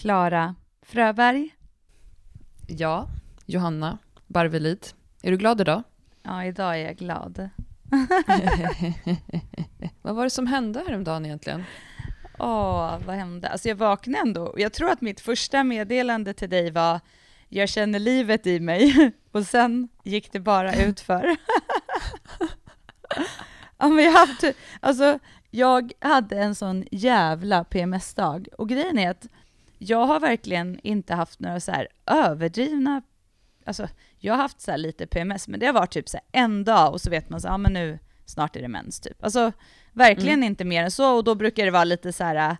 Klara Fröberg. Ja, Johanna Barvelid. Är du glad idag? Ja, idag är jag glad. vad var det som hände häromdagen egentligen? Åh, vad hände? Alltså jag vaknade ändå. Jag tror att mitt första meddelande till dig var jag känner livet i mig och sen gick det bara utför. ja, men jag, haft, alltså, jag hade en sån jävla PMS-dag och grejen är att jag har verkligen inte haft några så här överdrivna, alltså jag har haft så lite PMS, men det har varit typ så en dag och så vet man så ja men nu snart är det mens typ. Alltså verkligen mm. inte mer än så och då brukar det vara lite så här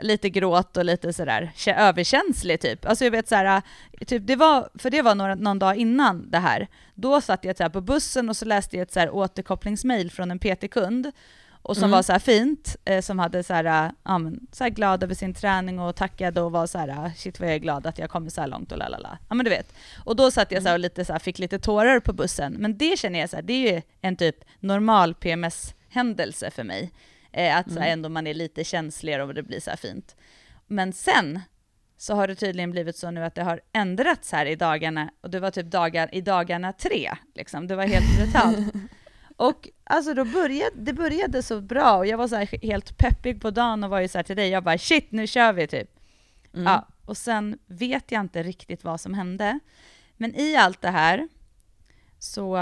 lite gråt och lite sådär överkänslig typ. Alltså jag vet såhär, typ det var, för det var några, någon dag innan det här. Då satt jag så på bussen och så läste jag ett så här återkopplingsmail från en PT-kund och som mm. var så fint, eh, som hade så här, ja, men, så här glad över sin träning och tackade och var så här, shit vad jag är glad att jag kommit så här långt och lalala. Ja men du vet. Och då satt jag så här och lite så här, fick lite tårar på bussen. Men det känner jag så här, det är ju en typ normal PMS-händelse för mig. Eh, att så här, mm. ändå man är lite känsligare och det blir så här fint. Men sen så har det tydligen blivit så nu att det har ändrats här i dagarna, och det var typ dagar, i dagarna tre, liksom. det var helt brutalt. och alltså då började, det började så bra och jag var så helt peppig på dagen och var ju så här till dig, jag bara shit nu kör vi typ. Mm. Ja, och sen vet jag inte riktigt vad som hände. Men i allt det här så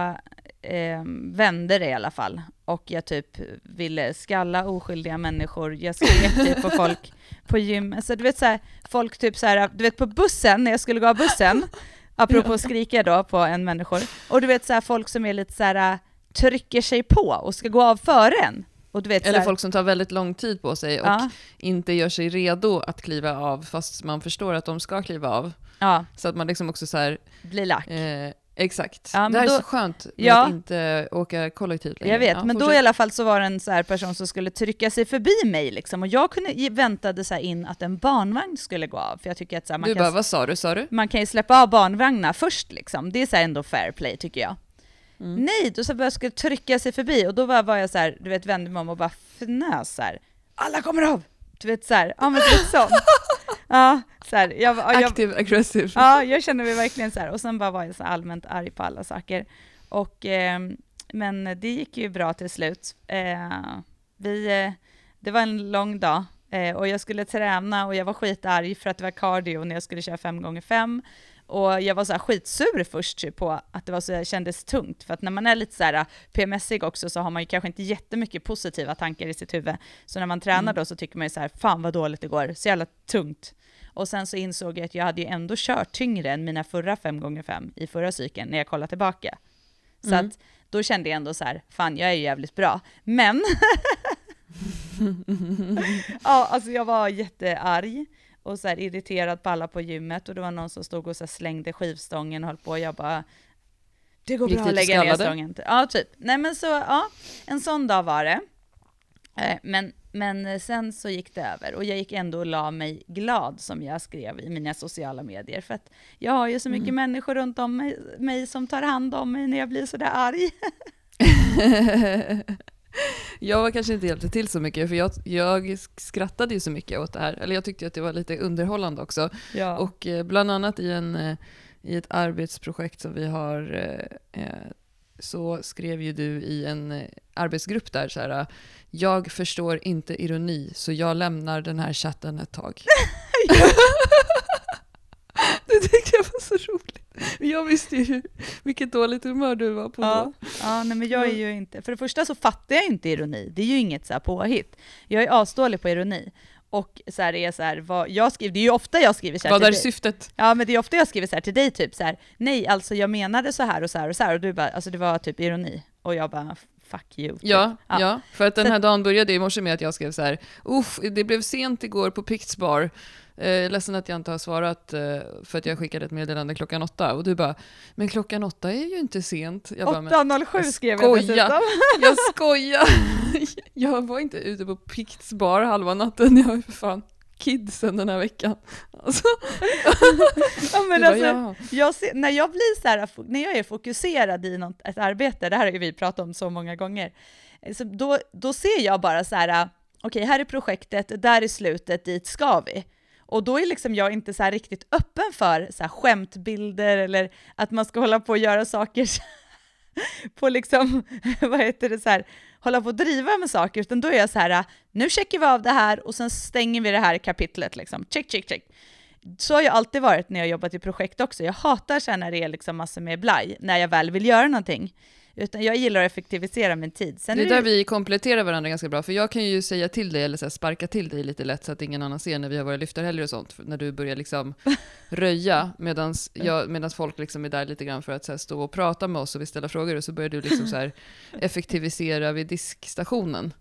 eh, vände det i alla fall. Och jag typ ville skalla oskyldiga människor. Jag skrek typ på folk på gym. Alltså du vet så här, folk typ så här, du vet på bussen, när jag skulle gå av bussen, apropå skrika då på en människor, och du vet så här, folk som är lite så här trycker sig på och ska gå av före en. Och du vet, Eller folk som tar väldigt lång tid på sig och ja. inte gör sig redo att kliva av fast man förstår att de ska kliva av. Ja. Så att man liksom också så här, blir lack. Eh, Exakt. Ja, det här då, är så skönt med ja, att inte åka kollektivt längre. Jag vet, ja, men fortsätt. då i alla fall så var det en så person som skulle trycka sig förbi mig liksom, och jag kunde, väntade så in att en barnvagn skulle gå av, för jag tycker att så här, man du kan, bara, vad sa du, sa du? Man kan ju släppa av barnvagnar först liksom, det är så ändå fair play tycker jag. Mm. Nej, då så jag skulle trycka sig förbi och då var, var jag så här, du vet, vände mig om och bara fnös så här. Alla kommer av! Du vet så här, ja men typ sånt. Ja, så här, jag, jag, Aktiv, aggressiv. Ja, jag känner mig verkligen så här. Och sen bara var jag så allmänt arg på alla saker. Och, eh, men det gick ju bra till slut. Eh, vi, eh, det var en lång dag eh, och jag skulle träna och jag var skitarg för att det var cardio när jag skulle köra fem gånger fem och jag var så här skitsur först typ, på att det var så, kändes tungt, för att när man är lite så här PMSig också så har man ju kanske inte jättemycket positiva tankar i sitt huvud. Så när man tränar mm. då så tycker man ju så här, fan vad dåligt det går, så jävla tungt. Och sen så insåg jag att jag hade ju ändå kört tyngre än mina förra 5x5 i förra cykeln när jag kollade tillbaka. Så mm. att då kände jag ändå så här, fan jag är ju jävligt bra. Men ja, alltså jag var jättearg och så här irriterad på alla på gymmet och det var någon som stod och så slängde skivstången och höll på och jag bara det går bra att lägga ner stången. Ja, typ. Nej men så, ja, en sån dag var det. Eh, men, men sen så gick det över och jag gick ändå och la mig glad som jag skrev i mina sociala medier för att jag har ju så mycket mm. människor runt om mig, mig som tar hand om mig när jag blir sådär arg. Jag var kanske inte hjälpte till så mycket, för jag, jag skrattade ju så mycket åt det här. Eller jag tyckte att det var lite underhållande också. Ja. Och eh, bland annat i, en, eh, i ett arbetsprojekt som vi har eh, så skrev ju du i en arbetsgrupp där så här, jag förstår inte ironi så jag lämnar den här chatten ett tag. det tyckte jag var så roligt. Jag visste ju vilket dåligt humör du var på ja, då. Ja, nej, men jag är ju inte... För det första så fattar jag inte ironi. Det är ju inget så här påhitt. Jag är asdålig på ironi. Och så här är så här, vad jag skriver, det är ju ofta jag skriver så här Vad är syftet? Ja men det är ofta jag skriver så här till dig typ så här, nej alltså jag menade så här och så här och så här och du bara, alltså det var typ ironi. Och jag bara, fuck you. Typ. Ja, ja, ja, för att den här dagen började i morse med att jag skrev så här, uff, det blev sent igår på Picts bar. Eh, ledsen att jag inte har svarat eh, för att jag skickade ett meddelande klockan åtta. Och du bara, men klockan åtta är ju inte sent. 8.07 skrev jag dessutom. jag skojar! jag var inte ute på Picts bar halva natten. Jag var för fan kidsen den här veckan. Alltså. ja, men alltså, ja. jag ser, när jag blir så här, när jag är fokuserad i något, ett arbete, det här har ju vi pratat om så många gånger, så då, då ser jag bara så här, okej, okay, här är projektet, där är slutet, dit ska vi. Och då är liksom jag inte så riktigt öppen för så här skämtbilder eller att man ska hålla på och göra saker på liksom, vad heter det, så här, hålla på och driva med saker, utan då är jag så här, nu checkar vi av det här och sen stänger vi det här kapitlet liksom, check, check, check. Så har jag alltid varit när jag jobbat i projekt också. Jag hatar så här när det är liksom massor med blaj, när jag väl vill göra någonting. Utan jag gillar att effektivisera min tid. Sen det är, är där vi kompletterar varandra ganska bra, för jag kan ju säga till dig, eller så sparka till dig lite lätt så att ingen annan ser när vi har våra lyftarhelger och sånt, när du börjar liksom röja, medan folk liksom är där lite grann för att så stå och prata med oss och vi ställa frågor, och så börjar du liksom så effektivisera vid diskstationen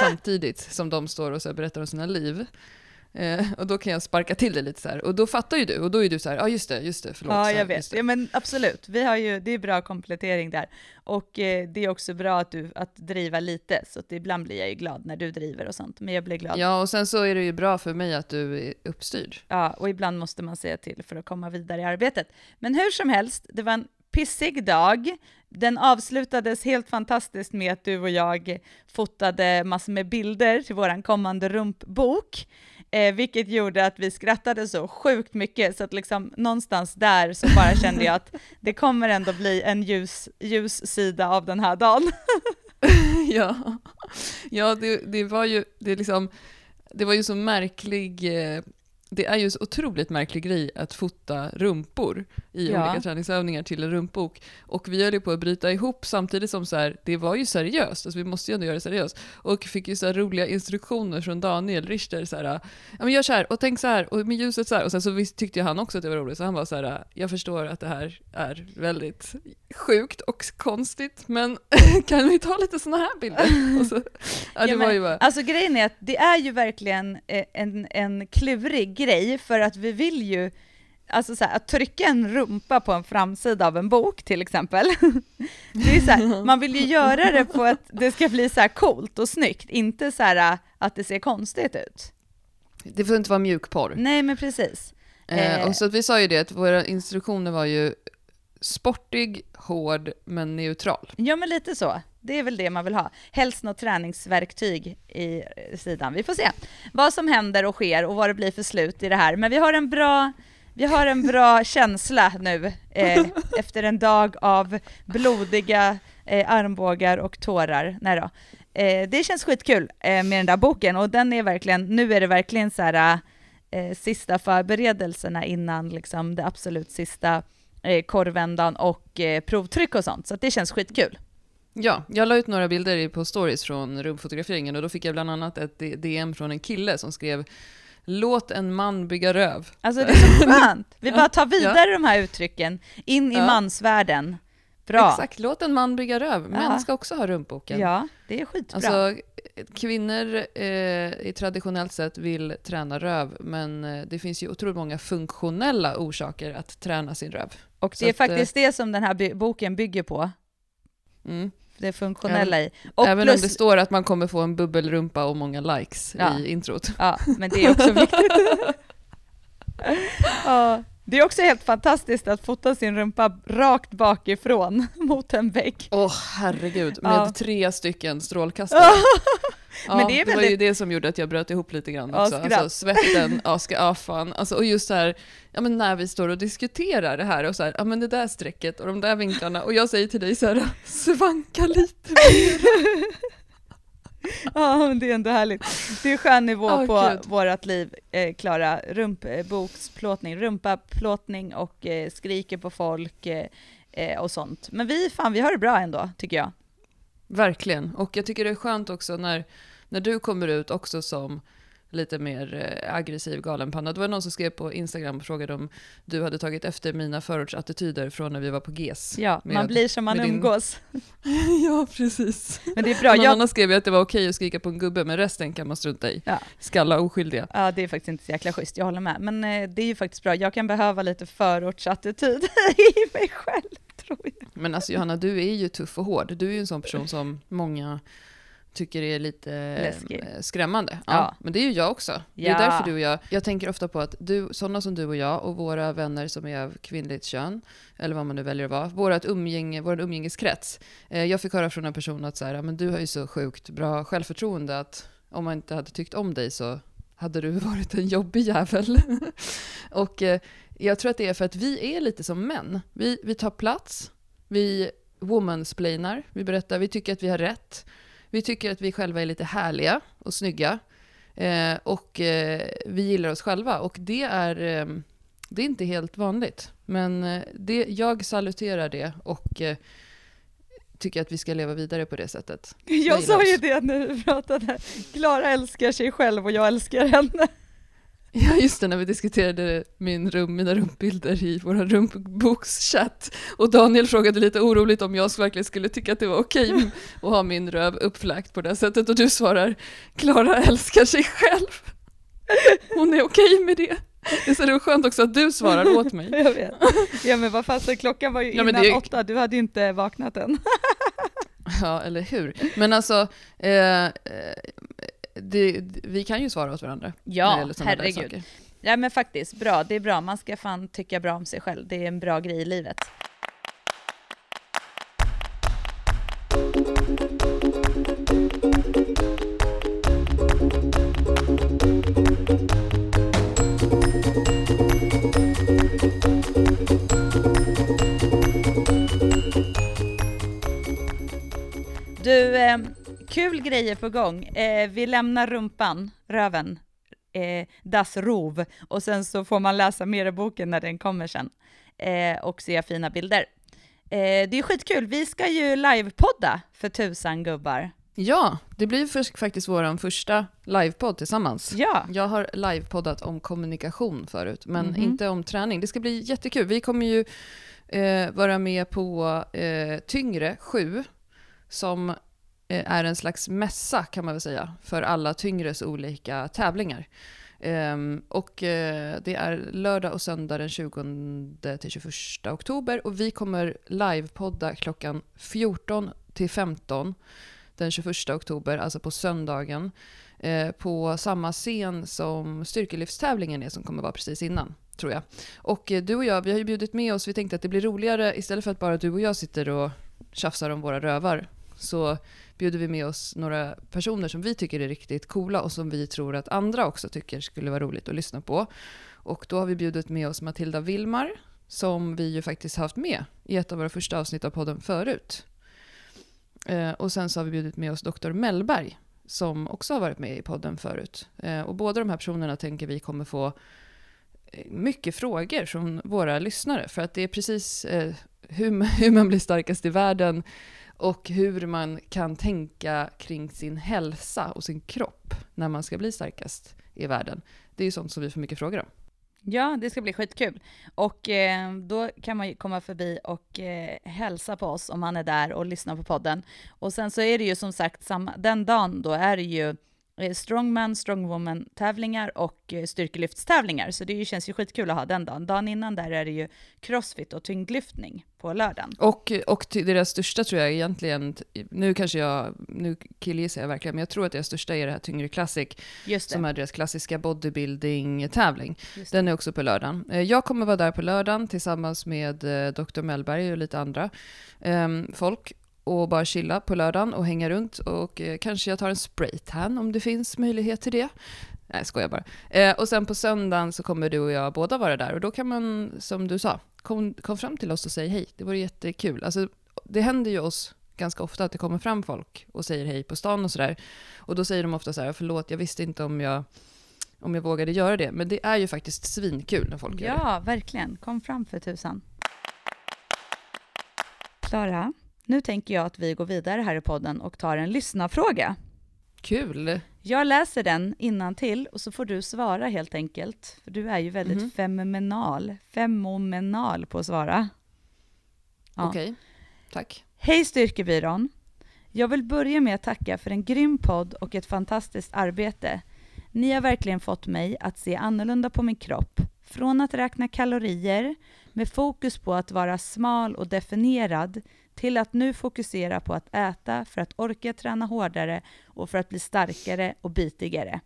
samtidigt som de står och så berättar om sina liv. Eh, och då kan jag sparka till det lite så här. Och då fattar ju du, och då är du så här, ja ah, just det, just det, förlåt. Ja, jag vet. Ja, men absolut. Vi har ju, det är bra komplettering där. Och eh, det är också bra att du, att driva lite, så att ibland blir jag ju glad när du driver och sånt, men jag blir glad. Ja, och sen så är det ju bra för mig att du är uppstyrd. Ja, och ibland måste man säga till för att komma vidare i arbetet. Men hur som helst, det var en pissig dag. Den avslutades helt fantastiskt med att du och jag fotade massor med bilder till vår kommande rumpbok. Eh, vilket gjorde att vi skrattade så sjukt mycket, så att liksom någonstans där så bara kände jag att det kommer ändå bli en ljus, ljus sida av den här dagen. ja, ja det, det var ju, det liksom, det var ju så märklig eh det är ju så otroligt märklig grej att fota rumpor i ja. olika träningsövningar till en rumpbok. Och vi höll ju på att bryta ihop samtidigt som så här, det var ju seriöst, alltså vi måste ju ändå göra det seriöst. Och fick ju så roliga instruktioner från Daniel Richter, så här, ja men gör så här, och tänk så här, och med ljuset så här. Och sen så tyckte ju han också att det var roligt, så han var så här, jag förstår att det här är väldigt sjukt och konstigt, men kan vi ta lite sådana här bilder? Så, ja, det ja, var ju bara... Alltså grejen är att det är ju verkligen eh, en, en klurig grej för att vi vill ju Alltså så här, att trycka en rumpa på en framsida av en bok till exempel. Det är så här, man vill ju göra det på att det ska bli så här coolt och snyggt, inte så här att det ser konstigt ut. Det får inte vara mjukporr. Nej, men precis. Eh, och så att vi sa ju det, att våra instruktioner var ju sportig, hård, men neutral. Ja, men lite så. Det är väl det man vill ha. Helst något träningsverktyg i sidan. Vi får se vad som händer och sker och vad det blir för slut i det här. Men vi har en bra, vi har en bra känsla nu eh, efter en dag av blodiga eh, armbågar och tårar. Nej då. Eh, det känns skitkul eh, med den där boken och den är verkligen, nu är det verkligen så här eh, sista förberedelserna innan liksom det absolut sista eh, korvändan och eh, provtryck och sånt. Så det känns skitkul. Ja, jag la ut några bilder på stories från rumpfotograferingen och då fick jag bland annat ett DM från en kille som skrev Låt en man bygga röv. Alltså det är så skönt! Vi bara tar vidare ja. de här uttrycken in i ja. mansvärlden. Bra. Exakt, låt en man bygga röv. Män ja. ska också ha rumpboken. Ja, det är skitbra. Alltså, kvinnor eh, traditionellt sett vill träna röv, men eh, det finns ju otroligt många funktionella orsaker att träna sin röv. Och det är att, faktiskt eh, det som den här boken bygger på. Mm det funktionella i. Och Även plus, om det står att man kommer få en bubbelrumpa och många likes ja. i introt. Ja, men det är också viktigt. ja. Det är också helt fantastiskt att fota sin rumpa rakt bakifrån mot en vägg. Åh oh, herregud, med ja. tre stycken strålkastare. Ja, men det, är väldigt... det var ju det som gjorde att jag bröt ihop lite grann också. Ja, alltså, svetten, ja, ska, ja fan. Alltså, och just så här, ja, men när vi står och diskuterar det här och så här, ja men det där strecket och de där vinklarna och jag säger till dig så här, svanka lite mer. ja, men det är ändå härligt. Det är skön nivå oh, på Gud. vårt liv, eh, Klara. Rumpboksplåtning, rumpaplåtning och eh, skriker på folk eh, eh, och sånt. Men vi, fan, vi har det bra ändå, tycker jag. Verkligen, och jag tycker det är skönt också när, när du kommer ut också som lite mer eh, aggressiv galenpanna. Det var någon som skrev på Instagram och frågade om du hade tagit efter mina förortsattityder från när vi var på GES. Ja, med, man blir som man umgås. Din... ja, precis. Men det är bra. Någon jag... annan skrev att det var okej att skrika på en gubbe, men resten kan man strunta i. Ja. Skalla oskyldiga. Ja, det är faktiskt inte så jäkla schysst, jag håller med. Men eh, det är ju faktiskt bra. Jag kan behöva lite förortsattityd i mig själv, tror jag. Men alltså Johanna, du är ju tuff och hård. Du är ju en sån person som många tycker är lite Läskig. Eh, skrämmande. Ja, ja, Men det är ju jag också. Ja. Det är därför du och jag, jag tänker ofta på att du, sådana som du och jag och våra vänner som är av kvinnligt kön, eller vad man nu väljer att vara, vårat umgänge, vår umgängeskrets. Eh, jag fick höra från en person att så här, men du har ju så sjukt bra självförtroende att om man inte hade tyckt om dig så hade du varit en jobbig jävel. och eh, jag tror att det är för att vi är lite som män. Vi, vi tar plats, vi womansplainar, vi berättar, vi tycker att vi har rätt. Vi tycker att vi själva är lite härliga och snygga. Eh, och eh, vi gillar oss själva. Och det är, eh, det är inte helt vanligt. Men eh, det, jag saluterar det och eh, tycker att vi ska leva vidare på det sättet. Jag, jag sa ju det när vi pratade. Klara älskar sig själv och jag älskar henne. Ja, just det, när vi diskuterade min rum, mina rumpbilder i vår rumpbokschatt. Och Daniel frågade lite oroligt om jag verkligen skulle tycka att det var okej okay att ha min röv uppfläkt på det sättet. Och du svarar, Klara älskar sig själv. Hon är okej okay med det. Det är så skönt också att du svarar åt mig. Jag vet. Ja men vad fasen, klockan var ju innan det... åtta, du hade ju inte vaknat än. Ja, eller hur. Men alltså, eh, det, vi kan ju svara åt varandra. Ja, herregud. Ja men faktiskt, bra. Det är bra. Man ska fan tycka bra om sig själv. Det är en bra grej i livet. Du, eh, kul grejer på gång. Eh, vi lämnar rumpan, röven, eh, Das Rov, och sen så får man läsa mer i boken när den kommer sen eh, och se fina bilder. Eh, det är skitkul. Vi ska ju livepodda för tusan gubbar. Ja, det blir faktiskt vår första livepodd tillsammans. Ja. Jag har livepoddat om kommunikation förut, men mm -hmm. inte om träning. Det ska bli jättekul. Vi kommer ju eh, vara med på eh, Tyngre 7, som Eh, är en slags mässa kan man väl säga för alla tyngres olika tävlingar. Um, och uh, det är lördag och söndag den 20 till 21 oktober och vi kommer livepodda klockan 14 till 15 den 21 oktober, alltså på söndagen, uh, på samma scen som styrkelyftstävlingen är som kommer vara precis innan, tror jag. Och uh, du och jag, vi har ju bjudit med oss, vi tänkte att det blir roligare istället för att bara du och jag sitter och tjafsar om våra rövar, så bjuder vi med oss några personer som vi tycker är riktigt coola och som vi tror att andra också tycker skulle vara roligt att lyssna på. Och då har vi bjudit med oss Matilda Vilmar, som vi ju faktiskt haft med i ett av våra första avsnitt av podden förut. Eh, och sen så har vi bjudit med oss Dr. Mellberg, som också har varit med i podden förut. Eh, och båda de här personerna tänker vi kommer få eh, mycket frågor från våra lyssnare, för att det är precis eh, hur, hur man blir starkast i världen, och hur man kan tänka kring sin hälsa och sin kropp när man ska bli starkast i världen. Det är ju sånt som vi får mycket frågor om. Ja, det ska bli skitkul. Och eh, då kan man ju komma förbi och eh, hälsa på oss om man är där och lyssnar på podden. Och sen så är det ju som sagt, samma, den dagen då är det ju strongman, strongwoman-tävlingar och eh, styrkelyftstävlingar. Så det känns ju skitkul att ha den dagen. Dagen innan där är det ju crossfit och tyngdlyftning på lördagen. Och, och deras största tror jag egentligen, nu kanske jag, nu killgissar jag verkligen, men jag tror att deras största är det här Tyngre Classic, som är deras klassiska bodybuilding-tävling. Den är också på lördagen. Eh, jag kommer vara där på lördagen tillsammans med Dr. Mellberg och lite andra um, folk och bara chilla på lördagen och hänga runt och eh, kanske jag tar en spraytan om det finns möjlighet till det. Nej, jag skojar bara. Eh, och sen på söndagen så kommer du och jag båda vara där och då kan man, som du sa, kom, kom fram till oss och säg hej. Det vore jättekul. Alltså, det händer ju oss ganska ofta att det kommer fram folk och säger hej på stan och sådär. Och då säger de ofta så här, förlåt, jag visste inte om jag om jag vågade göra det. Men det är ju faktiskt svinkul när folk ja, gör det. Ja, verkligen. Kom fram för tusan. Klara? Nu tänker jag att vi går vidare här i podden och tar en lyssnarfråga. Kul! Jag läser den innan till och så får du svara helt enkelt. För du är ju väldigt mm. fenomenal, femomenal på att svara. Ja. Okej, okay. tack. Hej Styrkebyrån! Jag vill börja med att tacka för en grym podd och ett fantastiskt arbete. Ni har verkligen fått mig att se annorlunda på min kropp. Från att räkna kalorier med fokus på att vara smal och definierad till att nu fokusera på att äta för att orka träna hårdare och för att bli starkare och bitigare.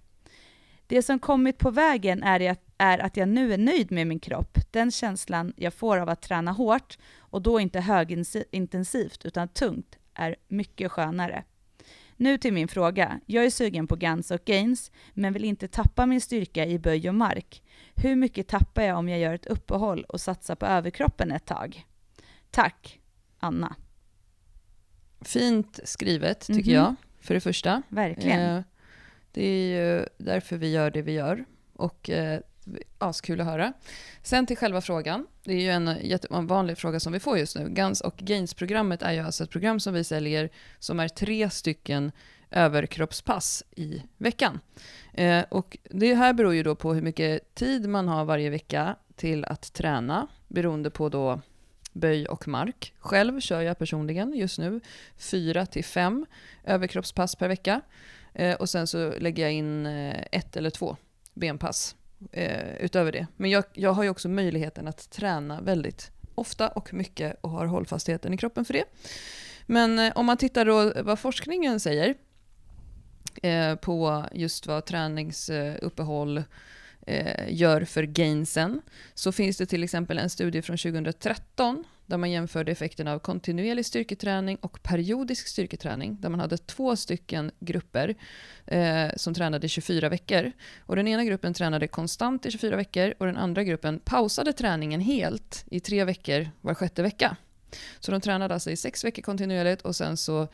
Det som kommit på vägen är att, är att jag nu är nöjd med min kropp, den känslan jag får av att träna hårt och då inte högintensivt utan tungt är mycket skönare. Nu till min fråga. Jag är sugen på Guns och Gains, men vill inte tappa min styrka i böj och mark. Hur mycket tappar jag om jag gör ett uppehåll och satsar på överkroppen ett tag? Tack, Anna. Fint skrivet, tycker mm -hmm. jag, för det första. Verkligen. Eh, det är ju därför vi gör det vi gör. Och eh, askul att höra. Sen till själva frågan. Det är ju en jättevanlig fråga som vi får just nu. Guns och Gains-programmet är ju alltså ett program som vi säljer som är tre stycken överkroppspass i veckan. Eh, och det här beror ju då på hur mycket tid man har varje vecka till att träna, beroende på då böj och mark. Själv kör jag personligen just nu fyra till fem överkroppspass per vecka. Eh, och sen så lägger jag in eh, ett eller två benpass eh, utöver det. Men jag, jag har ju också möjligheten att träna väldigt ofta och mycket och har hållfastheten i kroppen för det. Men eh, om man tittar då vad forskningen säger eh, på just vad träningsuppehåll eh, eh, gör för gainsen så finns det till exempel en studie från 2013 där man jämförde effekten av kontinuerlig styrketräning och periodisk styrketräning, där man hade två stycken grupper eh, som tränade 24 veckor. Och den ena gruppen tränade konstant i 24 veckor och den andra gruppen pausade träningen helt i tre veckor var sjätte vecka. Så de tränade alltså i sex veckor kontinuerligt och sen så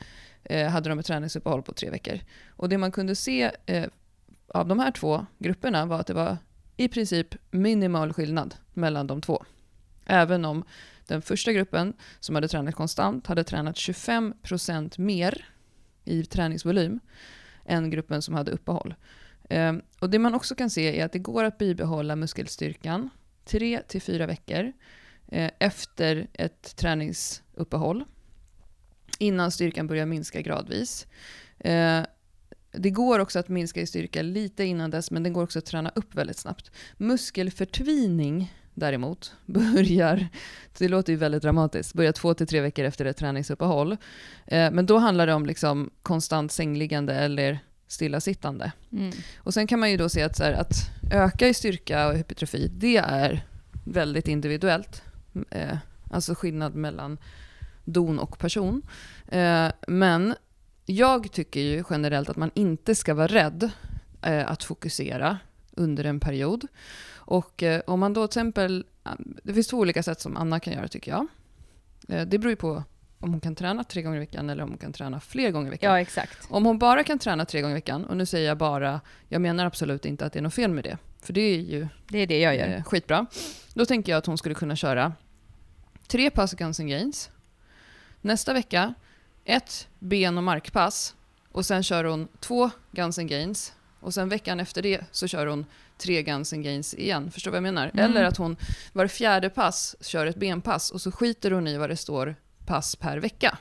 eh, hade de ett träningsuppehåll på tre veckor. Och det man kunde se eh, av de här två grupperna var att det var i princip minimal skillnad mellan de två. Även om den första gruppen, som hade tränat konstant, hade tränat 25% mer i träningsvolym än gruppen som hade uppehåll. Ehm, och det man också kan se är att det går att bibehålla muskelstyrkan 3-4 veckor eh, efter ett träningsuppehåll innan styrkan börjar minska gradvis. Ehm, det går också att minska i styrka lite innan dess, men det går också att träna upp väldigt snabbt. Muskelförtvining däremot börjar, det låter ju väldigt dramatiskt, börjar två till tre veckor efter ett träningsuppehåll. Eh, men då handlar det om liksom konstant sängliggande eller stillasittande. Mm. Och sen kan man ju då se att, här, att öka i styrka och hypertrofi, det är väldigt individuellt. Eh, alltså skillnad mellan don och person. Eh, men jag tycker ju generellt att man inte ska vara rädd eh, att fokusera under en period. Och eh, om man då till exempel, det finns två olika sätt som Anna kan göra tycker jag. Eh, det beror ju på om hon kan träna tre gånger i veckan eller om hon kan träna fler gånger i veckan. Ja, exakt. Om hon bara kan träna tre gånger i veckan, och nu säger jag bara, jag menar absolut inte att det är något fel med det, för det är ju det är det jag gör. Eh, skitbra. Då tänker jag att hon skulle kunna köra tre pass Guns and Gains. Nästa vecka, ett ben och markpass. Och sen kör hon två Guns and Gains. Och sen veckan efter det så kör hon tre Guns and Gains igen. Förstår du vad jag menar? Mm. Eller att hon var fjärde pass kör ett benpass och så skiter hon i vad det står pass per vecka.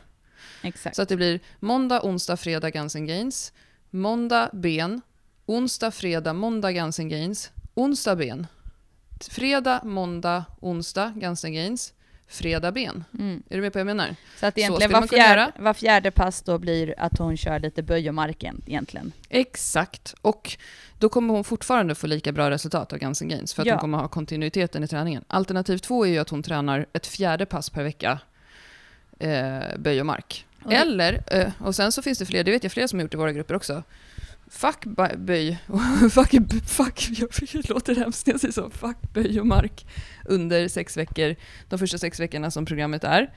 Exakt. Så att det blir måndag, onsdag, fredag Guns and Gains. Måndag ben. Onsdag, fredag, måndag Guns and Gains. Onsdag ben. Fredag, måndag, onsdag Guns and Gains fredag ben. Mm. Är du med på vad jag menar? Så att egentligen var fjärde, var fjärde pass då blir att hon kör lite böj och marken egentligen? Exakt, och då kommer hon fortfarande få lika bra resultat av Guns Gains för att ja. hon kommer ha kontinuiteten i träningen. Alternativ två är ju att hon tränar ett fjärde pass per vecka eh, böj och mark. Och Eller, eh, och sen så finns det fler, det vet jag flera som har gjort i våra grupper också, fuck böj, fuck, fuck, jag låter hemskt när jag säger så, fuck böj och mark under sex veckor, de första sex veckorna som programmet är.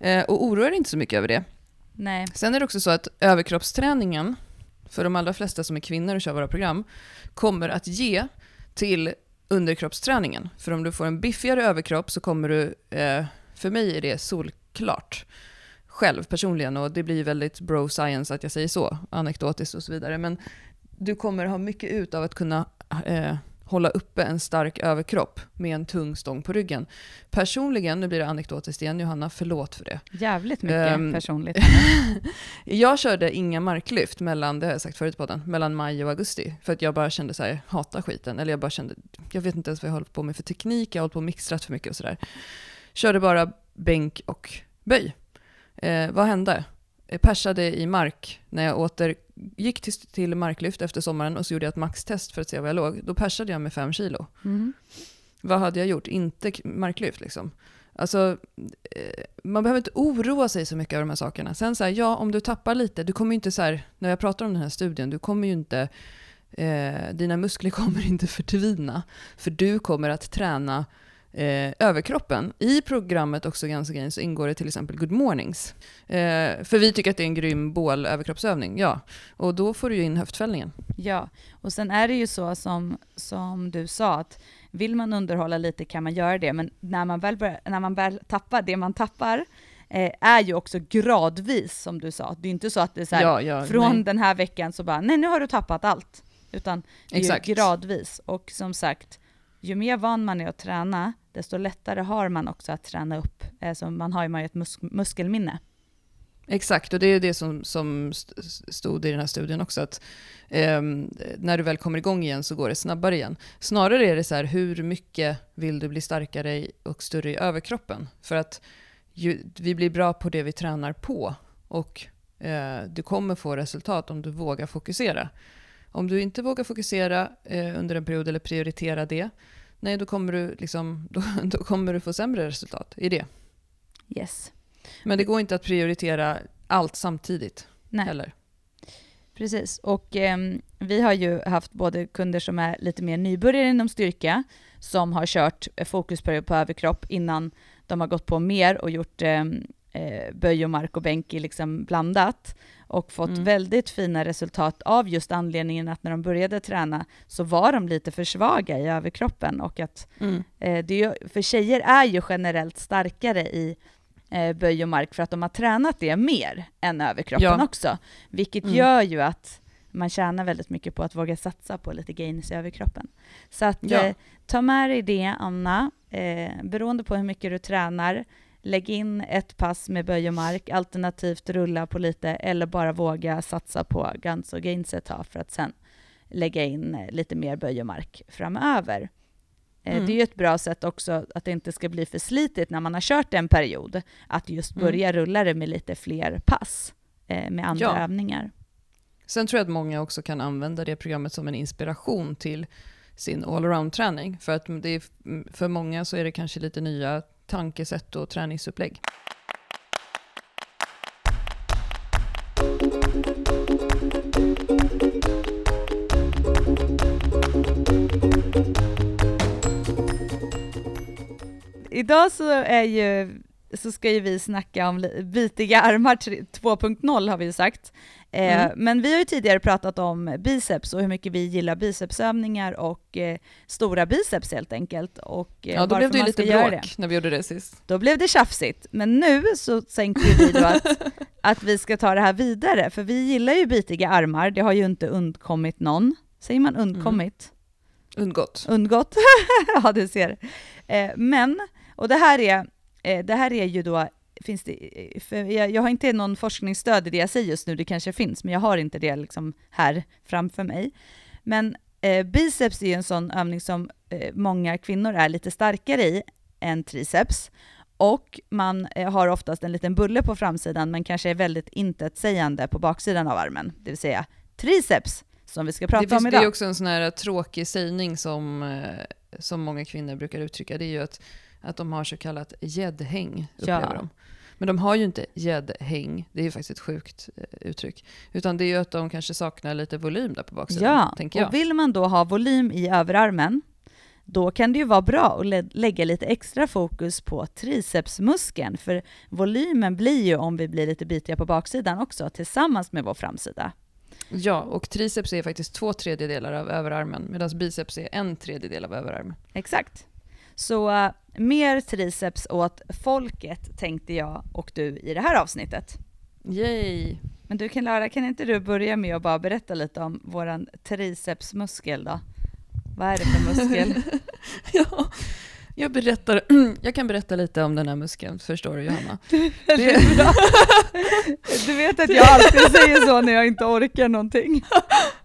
Eh, och oroa er inte så mycket över det. Nej. Sen är det också så att överkroppsträningen, för de allra flesta som är kvinnor och kör våra program, kommer att ge till underkroppsträningen. För om du får en biffigare överkropp så kommer du, eh, för mig är det solklart, själv personligen och det blir väldigt bro science att jag säger så, anekdotiskt och så vidare. Men du kommer ha mycket ut av att kunna eh, hålla uppe en stark överkropp med en tung stång på ryggen. Personligen, nu blir det anekdotiskt igen Johanna, förlåt för det. Jävligt mycket um, personligt. jag körde inga marklyft mellan, det har jag sagt förut på den, mellan maj och augusti. För att jag bara kände så här, hata skiten. Eller jag bara kände, jag vet inte ens vad jag håller på med för teknik, jag har hållit på och mixtrat för mycket och sådär. Körde bara bänk och böj. Eh, vad hände? Jag persade i mark när jag åter gick till, till marklyft efter sommaren och så gjorde jag ett maxtest för att se var jag låg. Då persade jag med fem kilo. Mm. Vad hade jag gjort? Inte marklyft liksom. Alltså, eh, man behöver inte oroa sig så mycket över de här sakerna. Sen så här, ja, om du tappar lite, du kommer ju inte så här, när jag pratar om den här studien, du kommer ju inte, eh, dina muskler kommer inte förtvina, för du kommer att träna eh, överkroppen. I programmet också ganska Gains så ingår det till exempel Good Mornings. Eh, för vi tycker att det är en grym bål-överkroppsövning, ja. Och då får du ju in höftfällningen. Ja, och sen är det ju så som, som du sa, att vill man underhålla lite kan man göra det, men när man väl, börjar, när man väl tappar det man tappar, eh, är ju också gradvis som du sa. Det är inte så att det är så här, ja, ja, från nej. den här veckan så bara, nej nu har du tappat allt. Utan det är Exakt. gradvis. Och som sagt, ju mer van man är att träna, desto lättare har man också att träna upp. Alltså man har ju ett mus muskelminne. Exakt, och det är det som, som stod i den här studien också, att eh, när du väl kommer igång igen så går det snabbare igen. Snarare är det så här, hur mycket vill du bli starkare och större i överkroppen? För att ju, vi blir bra på det vi tränar på och eh, du kommer få resultat om du vågar fokusera. Om du inte vågar fokusera eh, under en period eller prioritera det, nej då kommer du, liksom, då, då kommer du få sämre resultat i det. Yes. Men det går inte att prioritera allt samtidigt Nej. heller. Precis, och eh, vi har ju haft både kunder som är lite mer nybörjare inom styrka, som har kört fokusperiod på överkropp innan de har gått på mer och gjort ehm, eh, böj och mark och bänk liksom blandat och fått mm. väldigt fina resultat av just anledningen att när de började träna så var de lite för svaga i överkroppen och att mm. eh, det för tjejer är ju generellt starkare i eh, böj och mark för att de har tränat det mer än överkroppen ja. också. Vilket mm. gör ju att man tjänar väldigt mycket på att våga satsa på lite gains i överkroppen. Så att ja. eh, ta med dig det, Anna. Eh, beroende på hur mycket du tränar, lägg in ett pass med böj och mark, alternativt rulla på lite, eller bara våga satsa på guns och gains ett tag för att sen lägga in lite mer böj och mark framöver. Eh, mm. Det är ju ett bra sätt också att det inte ska bli för slitigt när man har kört en period, att just mm. börja mm. rulla det med lite fler pass eh, med andra ja. övningar. Sen tror jag att många också kan använda det programmet som en inspiration till sin allround-träning. För att det är, för många så är det kanske lite nya tankesätt och träningsupplägg. Idag så är ju så ska ju vi snacka om bitiga armar 2.0 har vi ju sagt. Eh, mm. Men vi har ju tidigare pratat om biceps och hur mycket vi gillar bicepsövningar och eh, stora biceps helt enkelt. Och, eh, ja, då blev det ju lite bråk när vi gjorde det sist. Då blev det tjafsigt. Men nu så tänkte vi då att, att vi ska ta det här vidare, för vi gillar ju bitiga armar, det har ju inte undkommit någon. Säger man undkommit? Mm. Undgått. Undgått, ja du ser. Eh, men, och det här är Eh, det här är ju då, finns det, jag, jag, har inte någon forskningsstöd i det jag säger just nu, det kanske finns, men jag har inte det liksom här framför mig. Men eh, biceps är ju en sån övning som eh, många kvinnor är lite starkare i än triceps. Och man eh, har oftast en liten bulle på framsidan, men kanske är väldigt intetsägande på baksidan av armen, det vill säga triceps, som vi ska prata det om idag. Det är också en sån här tråkig sägning som, eh, som många kvinnor brukar uttrycka, det är ju att att de har så kallat gäddhäng, upplever ja. de. Men de har ju inte gäddhäng, det är ju faktiskt ett sjukt eh, uttryck. Utan det är ju att de kanske saknar lite volym där på baksidan, ja. tänker jag. och vill man då ha volym i överarmen, då kan det ju vara bra att lägga lite extra fokus på tricepsmuskeln, för volymen blir ju om vi blir lite bitiga på baksidan också, tillsammans med vår framsida. Ja, och triceps är faktiskt två tredjedelar av överarmen, medan biceps är en tredjedel av överarmen. Exakt. Så uh, mer triceps åt folket tänkte jag och du i det här avsnittet. Yay! Men du kan Lara, kan inte du börja med att bara berätta lite om våran tricepsmuskel då? Vad är det för muskel? ja, jag, berättar, jag kan berätta lite om den här muskeln, förstår du Johanna? Det är bra. Du vet att jag alltid säger så när jag inte orkar någonting.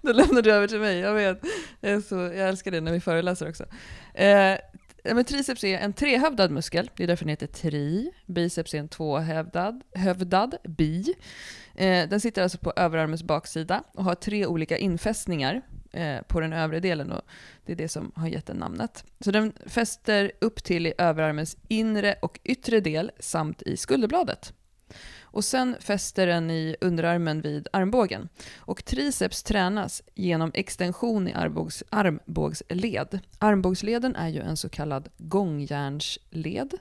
Då lämnar du över till mig, jag vet. Jag, så, jag älskar det när vi föreläser också. Eh, men triceps är en trehövdad muskel, det är därför den heter tri. Biceps är en tvåhövdad, hövdad, bi. Eh, den sitter alltså på överarmens baksida och har tre olika infästningar. eh, på den övre delen och det är det som har gett den namnet. Så den fäster upp till i överarmens inre och yttre del samt i skulderbladet. Och sen fäster den i underarmen vid armbågen. Och triceps tränas genom extension i armbågs, armbågsled. Armbågsleden är ju en så kallad gångjärnsled,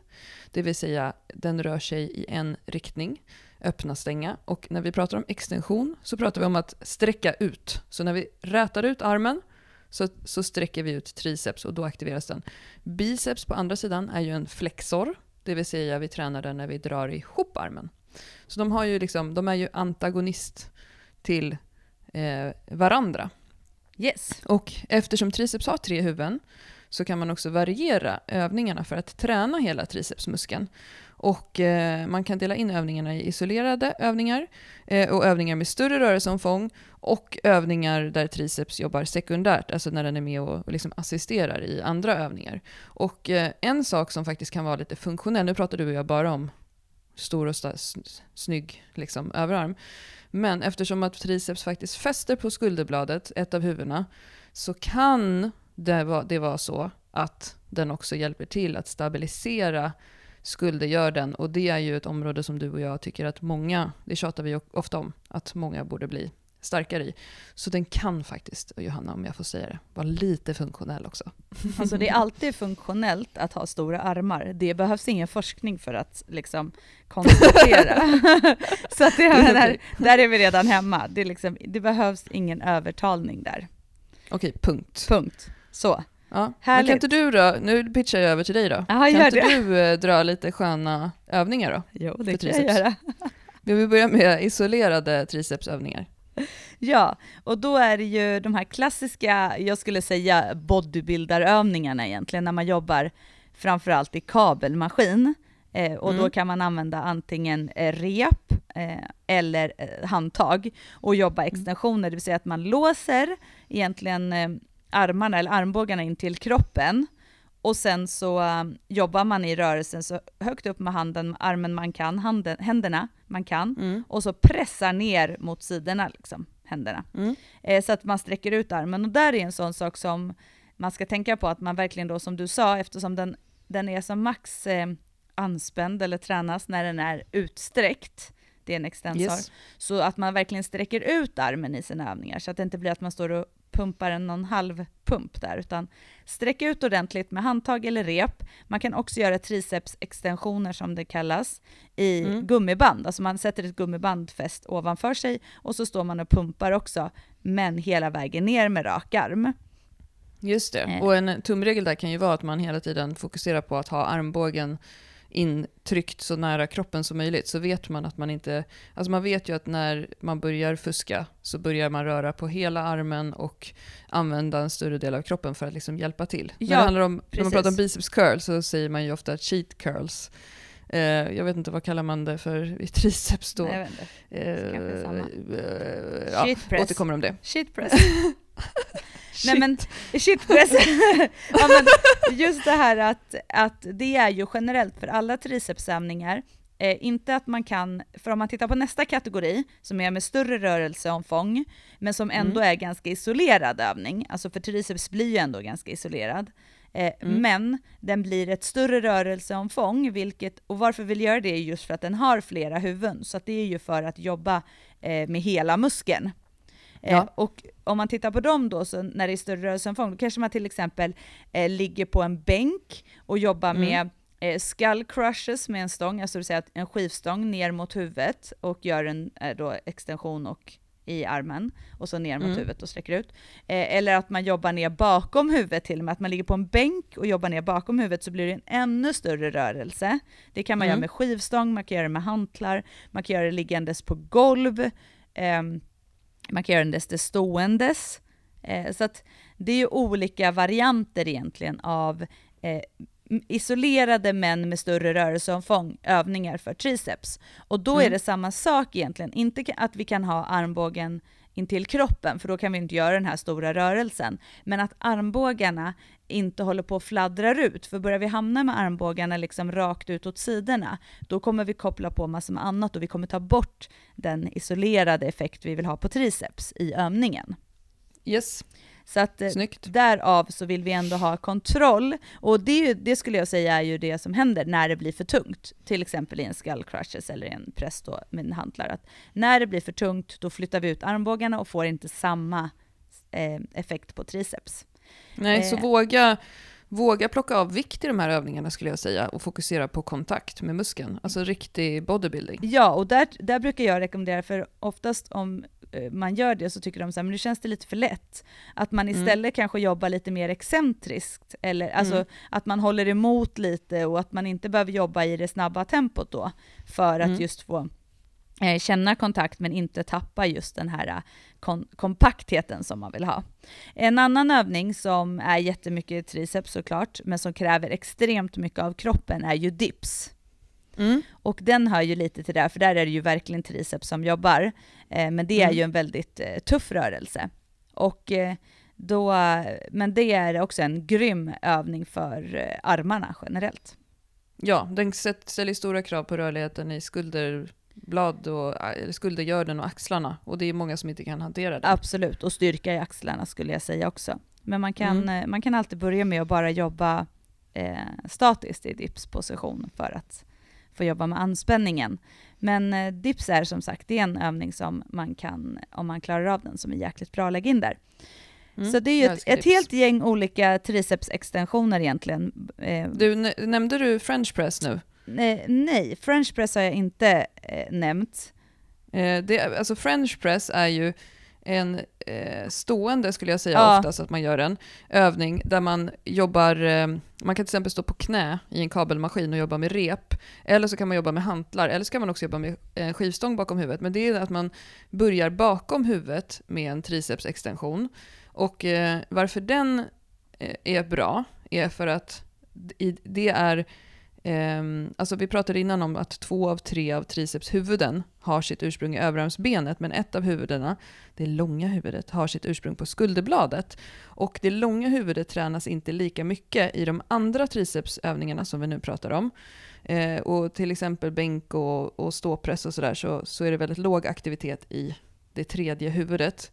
det vill säga den rör sig i en riktning öppna, stänga. Och när vi pratar om extension så pratar vi om att sträcka ut. Så när vi rätar ut armen så, så sträcker vi ut triceps och då aktiveras den. Biceps på andra sidan är ju en flexor, det vill säga vi tränar den när vi drar ihop armen. Så de, har ju liksom, de är ju antagonist till eh, varandra. Yes. Och eftersom triceps har tre huvuden så kan man också variera övningarna för att träna hela tricepsmuskeln. Och eh, man kan dela in övningarna i isolerade övningar eh, och övningar med större rörelseomfång och övningar där triceps jobbar sekundärt, alltså när den är med och, och liksom assisterar i andra övningar. Och eh, en sak som faktiskt kan vara lite funktionell, nu pratar du och jag bara om stor och snygg liksom, överarm, men eftersom att triceps faktiskt fäster på skulderbladet, ett av huvudena, så kan det vara, det vara så att den också hjälper till att stabilisera skulder gör den. Och det är ju ett område som du och jag tycker att många, det tjatar vi ofta om, att många borde bli starkare i. Så den kan faktiskt, Johanna om jag får säga det, vara lite funktionell också. Alltså det är alltid funktionellt att ha stora armar. Det behövs ingen forskning för att liksom konstatera. Så att det, där, där är vi redan hemma. Det, liksom, det behövs ingen övertalning där. Okej, punkt. Punkt. Så. Ja. Men kan inte du då, nu pitchar jag över till dig då. Aha, kan inte det. du eh, dra lite sköna övningar då? Jo, det kan jag göra. Vi börjar med isolerade tricepsövningar. Ja, och då är det ju de här klassiska, jag skulle säga bodybuildarövningarna egentligen, när man jobbar framförallt i kabelmaskin. Eh, och mm. då kan man använda antingen eh, rep eh, eller eh, handtag och jobba mm. extensioner, det vill säga att man låser egentligen eh, armarna eller armbågarna in till kroppen och sen så um, jobbar man i rörelsen så högt upp med handen, armen man kan, handen, händerna man kan, mm. och så pressar ner mot sidorna, liksom, händerna. Mm. Eh, så att man sträcker ut armen. Och där är en sån sak som man ska tänka på, att man verkligen då, som du sa, eftersom den, den är som max eh, anspänd eller tränas när den är utsträckt, det är en extensor, yes. så att man verkligen sträcker ut armen i sina övningar, så att det inte blir att man står och pumpar en någon halv pump där, utan sträck ut ordentligt med handtag eller rep. Man kan också göra tricepsextensioner som det kallas i mm. gummiband, alltså man sätter ett gummiband fäst ovanför sig och så står man och pumpar också, men hela vägen ner med rak arm. Just det, eh. och en tumregel där kan ju vara att man hela tiden fokuserar på att ha armbågen intryckt så nära kroppen som möjligt så vet man att man inte... Alltså man vet ju att när man börjar fuska så börjar man röra på hela armen och använda en större del av kroppen för att liksom hjälpa till. Ja, när, det handlar om, när man pratar om biceps curl så säger man ju ofta cheat curls. Eh, jag vet inte, vad kallar man det för i triceps då? Nej, jag vet inte. Eh. Eh, ja, återkommer om det. Shit press. Nej men shitpress. ja, men just det här att, att det är ju generellt för alla tricepsövningar. Eh, inte att man kan, för om man tittar på nästa kategori, som är med större rörelseomfång, men som ändå mm. är ganska isolerad övning, alltså för triceps blir ju ändå ganska isolerad, eh, mm. men den blir ett större rörelseomfång, vilket, och varför vill göra det är just för att den har flera huvuden, så det är ju för att jobba eh, med hela muskeln. Eh, ja. och om man tittar på dem då, så när det är större rörelseomfång, då kanske man till exempel eh, ligger på en bänk och jobbar mm. med eh, skull crushes med en stång, alltså det vill säga en skivstång ner mot huvudet och gör en eh, då extension och i armen och så ner mot mm. huvudet och sträcker ut. Eh, eller att man jobbar ner bakom huvudet till och med, att man ligger på en bänk och jobbar ner bakom huvudet så blir det en ännu större rörelse. Det kan man mm. göra med skivstång, man kan göra det med hantlar, man kan göra det liggandes på golv. Eh, göra det ståendes. Eh, så att det är ju olika varianter egentligen av eh, isolerade men med större rörelseomfång, övningar för triceps. Och då mm. är det samma sak egentligen, inte att vi kan ha armbågen intill kroppen, för då kan vi inte göra den här stora rörelsen. Men att armbågarna inte håller på att fladdrar ut, för börjar vi hamna med armbågarna liksom rakt ut åt sidorna, då kommer vi koppla på massor med annat och vi kommer ta bort den isolerade effekt vi vill ha på triceps i övningen. Yes. Så att eh, Snyggt. därav så vill vi ändå ha kontroll. Och det, det, skulle jag säga är ju det som händer när det blir för tungt. Till exempel i en skull crushes eller en press då med en hantlar. Att när det blir för tungt, då flyttar vi ut armbågarna och får inte samma eh, effekt på triceps. Nej, eh. så våga Våga plocka av vikt i de här övningarna skulle jag säga och fokusera på kontakt med muskeln, alltså riktig bodybuilding. Ja, och där, där brukar jag rekommendera, för oftast om man gör det så tycker de så här, men nu känns det lite för lätt. Att man mm. istället mm. kanske jobbar lite mer excentriskt, eller alltså mm. att man håller emot lite och att man inte behöver jobba i det snabba tempot då, för att mm. just få eh, känna kontakt men inte tappa just den här kon kompaktheten som man vill ha. En annan övning som är jättemycket triceps såklart, men som kräver extremt mycket av kroppen är ju dips. Mm. Och den hör ju lite till det, för där är det ju verkligen triceps som jobbar. Eh, men det är mm. ju en väldigt eh, tuff rörelse. Och eh, då, men det är också en grym övning för armarna generellt. Ja, den ställer stora krav på rörligheten i skulder, blad och skuldergörden och axlarna. Och det är många som inte kan hantera det. Absolut, och styrka i axlarna skulle jag säga också. Men man kan, mm. Man kan alltid börja med att bara jobba eh, statiskt i dipsposition för att få jobba med anspänningen. Men eh, dips är som sagt det är en övning som man kan, om man klarar av den, som är jäkligt bra att lägga in där. Mm, så det är ju ett, ett, helt gäng olika tricepsextensioner egentligen. Eh, du, nämnde du French press nu? Eh, nej, French press har jag inte eh, nämnt. Eh, det, alltså French press är ju en eh, stående, skulle jag säga ja. oftast att man gör en övning där man jobbar, eh, man kan till exempel stå på knä i en kabelmaskin och jobba med rep, eller så kan man jobba med hantlar, eller så kan man också jobba med en skivstång bakom huvudet, men det är att man börjar bakom huvudet med en tricepsextension. Och eh, varför den är bra är för att det är Um, alltså vi pratade innan om att två av tre av tricepshuvuden har sitt ursprung i överarmsbenet, men ett av huvudena, det långa huvudet, har sitt ursprung på skulderbladet. Och det långa huvudet tränas inte lika mycket i de andra tricepsövningarna som vi nu pratar om. Uh, och till exempel bänk och, och ståpress och sådär, så, så är det väldigt låg aktivitet i det tredje huvudet.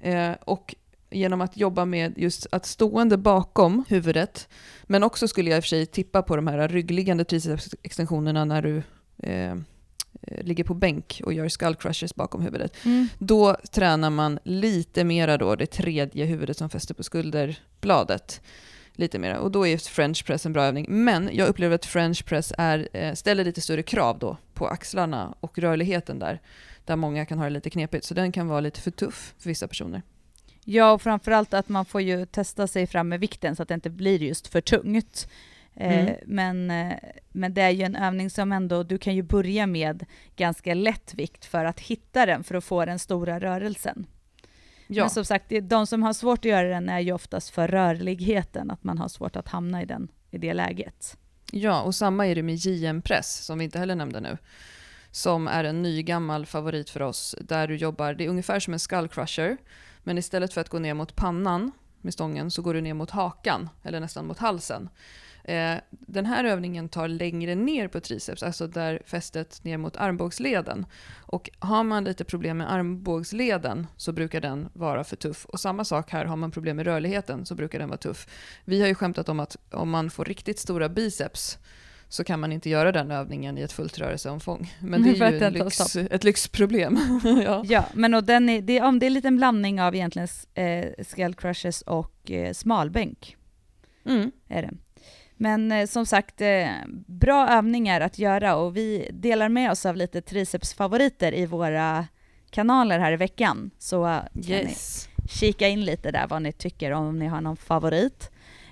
Eh, och genom att jobba med just att stående bakom huvudet, men också skulle jag i och för sig tippa på de här ryggliggande tricepsextensionerna när du eh, ligger på bänk och gör skull crushers bakom huvudet. Mm. Då tränar man lite mera då det tredje huvudet som fäster på skulderbladet. Lite mera. Och då är french press en bra övning. Men jag upplever att french press är, eh, ställer lite större krav då på axlarna och rörligheten där. Där många kan ha det lite knepigt. Så den kan vara lite för tuff för vissa personer. Ja, och framförallt att man får ju testa sig fram med vikten så att det inte blir just för tungt. Eh, mm. men, eh, men det är ju en övning som ändå, du kan ju börja med ganska lätt vikt för att hitta den, för att få den stora rörelsen. Ja. Men som sagt, de som har svårt att göra den är ju oftast för rörligheten, att man har svårt att hamna i, den, i det läget. Ja, och samma är det med JM-press, som vi inte heller nämnde nu. Som är en ny gammal favorit för oss, där du jobbar, det är ungefär som en skull crusher, men istället för att gå ner mot pannan med stången så går du ner mot hakan, eller nästan mot halsen. Eh, den här övningen tar längre ner på triceps, alltså där fästet ner mot armbågsleden. Och har man lite problem med armbågsleden så brukar den vara för tuff. Och samma sak här, har man problem med rörligheten så brukar den vara tuff. Vi har ju skämtat om att om man får riktigt stora biceps så kan man inte göra den övningen i ett fullt rörelseomfång. Men det är ju en lyx, ett lyxproblem. ja. ja, men och den är, det, om det är en liten blandning av egentligen eh, skull crushes och eh, smalbänk. Mm. Är det. Men eh, som sagt, eh, bra övningar att göra och vi delar med oss av lite tricepsfavoriter i våra kanaler här i veckan. Så eh, yes. ni kika in lite där vad ni tycker om ni har någon favorit.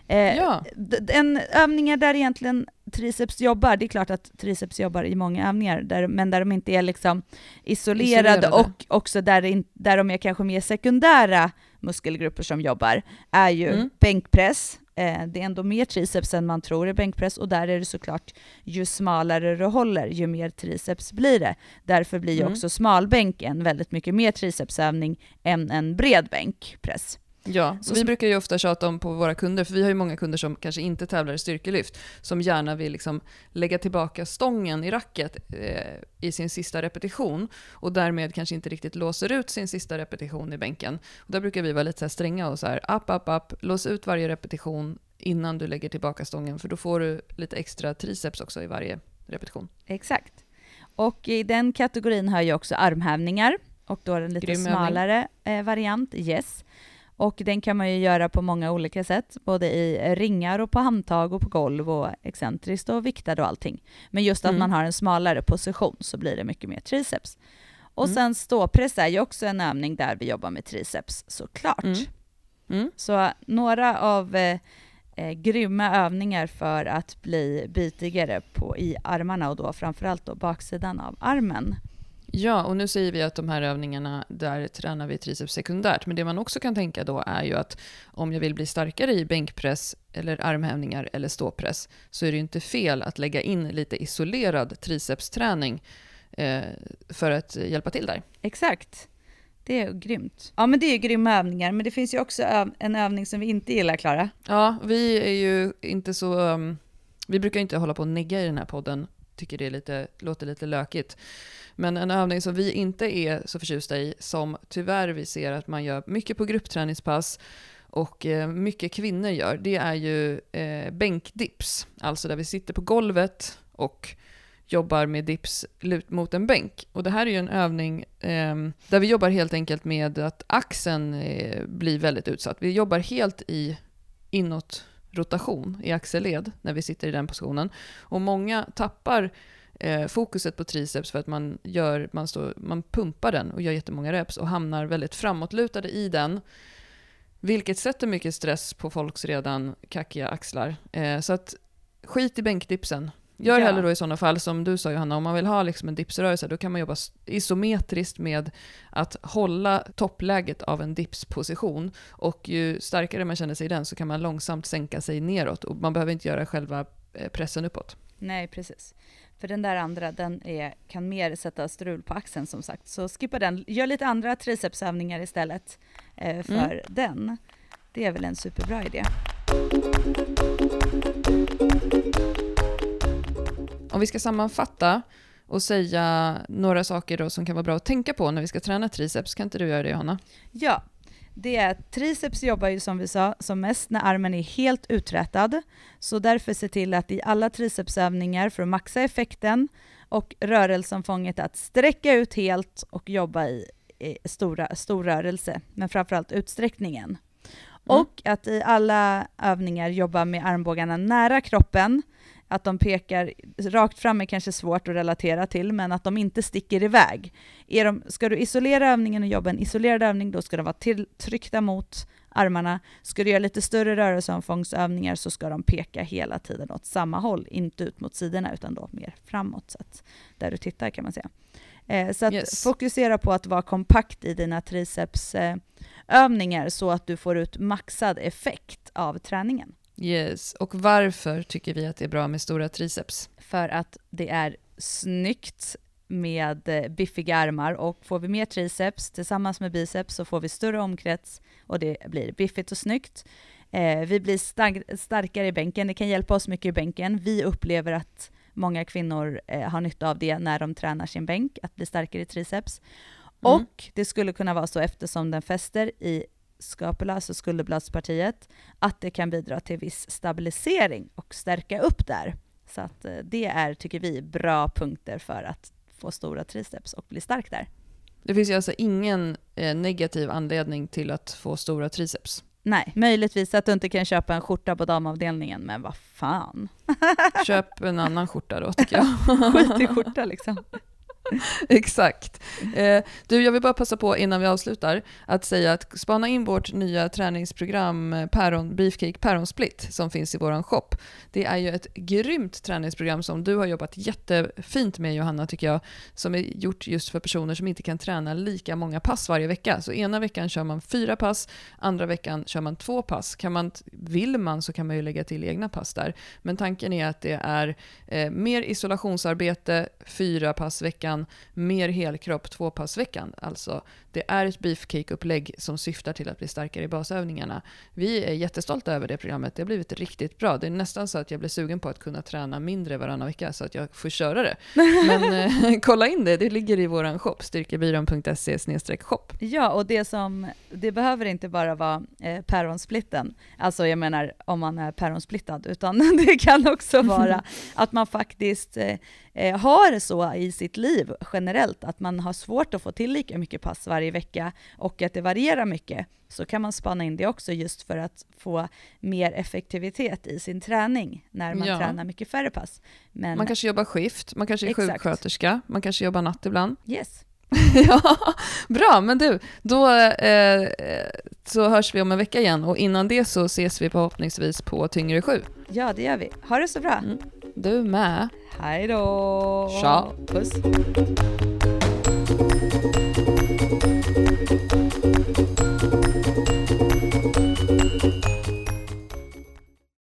Eh, ja. En övningar där egentligen triceps jobbar, det är klart att triceps jobbar i många övningar, där, men där de inte är liksom isolerade, isolerade. och också där, in, där de är kanske mer sekundära muskelgrupper som jobbar, är ju mm. bänkpress, eh, det är ändå mer triceps än man tror i bänkpress och där är det såklart, ju smalare du håller, ju mer triceps blir det. Därför blir ju mm. också smalbänk en väldigt mycket mer tricepsövning än en bred bänkpress. Ja, så vi brukar ju ofta tjata om på våra kunder, för vi har ju många kunder som kanske inte tävlar i styrkelyft, som gärna vill liksom lägga tillbaka stången i racket eh, i sin sista repetition och därmed kanske inte riktigt låser ut sin sista repetition i bänken. Och där brukar vi vara lite så stränga och så här, upp, upp, upp, lås ut varje repetition innan du lägger tillbaka stången, för då får du lite extra triceps också i varje repetition. Exakt. Och i den kategorin har jag också armhävningar och då den lite Grym smalare eh, variant, yes. Och den kan man ju göra på många olika sätt, både i ringar och på handtag och på golv och excentriskt och viktad och allting. Men just att mm. man har en smalare position så blir det mycket mer triceps. Och mm. sen ståpress är ju också en övning där vi jobbar med triceps såklart. Mm. mm. Så några av eh, eh, grymma övningar för att bli bitigare på, i armarna och då framförallt då baksidan av armen. Ja, och nu säger vi att de här övningarna, där tränar vi triceps sekundärt. Men det man också kan tänka då är ju att om jag vill bli starkare i bänkpress, eller armhävningar eller ståpress, så är det ju inte fel att lägga in lite isolerad tricepsträning eh, för att hjälpa till där. Exakt. Det är grymt. Ja, men det är grymma övningar, men det finns ju också öv en övning som vi inte gillar, Klara. Ja, vi är ju inte så... Um, vi brukar inte hålla på och negga i den här podden, tycker det är lite, låter lite lökigt. Men en övning som vi inte är så förtjusta i, som tyvärr vi ser att man gör mycket på gruppträningspass och eh, mycket kvinnor gör, det är ju eh, bänkdips. Alltså där vi sitter på golvet och jobbar med dips lut mot en bänk. Och det här är ju en övning eh, där vi jobbar helt enkelt med att axeln eh, blir väldigt utsatt. Vi jobbar helt i inåt rotation i axelled när vi sitter i den positionen. Och många tappar eh, fokuset på triceps för att man, gör, man, står, man pumpar den och gör jättemånga reps och hamnar väldigt framåtlutade i den. Vilket sätter mycket stress på folks redan kackiga axlar. Eh, så att skit i bänkdipsen. Gör ja. hellre då i sådana fall som du sa Johanna, om man vill ha liksom en dipsrörelse, då kan man jobba isometriskt med att hålla toppläget av en dipsposition. Och ju starkare man känner sig i den så kan man långsamt sänka sig neråt och man behöver inte göra själva eh, pressen uppåt. Nej, precis. För den där andra, den är, kan mer sätta strul på axeln som sagt. Så skippa den. Gör lite andra tricepsövningar istället eh, för mm. den. Det är väl en superbra idé. Om vi ska sammanfatta och säga några saker då som kan vara bra att tänka på när vi ska träna triceps, kan inte du göra det Johanna? Ja, det är att triceps jobbar ju som vi sa som mest när armen är helt uträtad. Så därför se till att i alla tricepsövningar för att maxa effekten och rörelseomfånget att sträcka ut helt och jobba i, i stora, stor rörelse, men framförallt utsträckningen. Mm. Och att i alla övningar jobba med armbågarna nära kroppen att de pekar rakt fram är kanske svårt att relatera till, men att de inte sticker iväg. Är de, ska du isolera övningen och jobba en isolerad övning, då ska de vara tryckta mot armarna. Ska du göra lite större rörelseomfångsövningar så ska de peka hela tiden åt samma håll, inte ut mot sidorna utan då mer framåt, så att där du tittar kan man säga. Eh, så yes. fokusera på att vara kompakt i dina tricepsövningar eh, så att du får ut maxad effekt av träningen. Yes, och varför tycker vi att det är bra med stora triceps? För att det är snyggt med eh, biffiga armar och får vi mer triceps tillsammans med biceps så får vi större omkrets och det blir biffigt och snyggt. Eh, vi blir stark starkare i bänken, det kan hjälpa oss mycket i bänken. Vi upplever att många kvinnor eh, har nytta av det när de tränar sin bänk, att bli starkare i triceps. Mm. Och det skulle kunna vara så eftersom den fäster i scapula, alltså skulderbladspartiet, att det kan bidra till viss stabilisering och stärka upp där. Så att eh, det är, tycker vi, bra punkter för att få stora triceps och bli stark där. Det finns ju alltså ingen eh, negativ anledning till att få stora triceps? Nej, möjligtvis att du inte kan köpa en skjorta på damavdelningen, men vad fan. Köp en annan skjorta då tycker jag. Skit i skjorta liksom. Exakt. Eh, du, jag vill bara passa på innan vi avslutar att säga att spana in vårt nya träningsprogram eh, Päron, Beefcake Päronsplit som finns i vår shop. Det är ju ett grymt träningsprogram som du har jobbat jättefint med Johanna tycker jag, som är gjort just för personer som inte kan träna lika många pass varje vecka. Så ena veckan kör man fyra pass, andra veckan kör man två pass. Kan man, vill man så kan man ju lägga till egna pass där. Men tanken är att det är eh, mer isolationsarbete, fyra pass veckan mer helkropp tvåpassveckan. Alltså, det är ett beefcake-upplägg som syftar till att bli starkare i basövningarna. Vi är jättestolta över det programmet. Det har blivit riktigt bra. Det är nästan så att jag blir sugen på att kunna träna mindre varannan vecka så att jag får köra det. Men eh, kolla in det, det ligger i vår shop, styrkebyrån.se shop. Ja, och det som, det behöver inte bara vara eh, päronsplitten, alltså jag menar om man är päronsplittad, utan det kan också vara att man faktiskt eh, eh, har så i sitt liv generellt, att man har svårt att få till lika mycket pass varje vecka och att det varierar mycket, så kan man spana in det också just för att få mer effektivitet i sin träning när man ja. tränar mycket färre pass. Men, man kanske jobbar skift, man kanske är exakt. sjuksköterska, man kanske jobbar natt ibland. Yes. ja, bra, men du, då eh, så hörs vi om en vecka igen och innan det så ses vi förhoppningsvis på Tyngre 7. Ja, det gör vi. Ha det så bra. Mm. Du med. Hej då. Tja. Puss.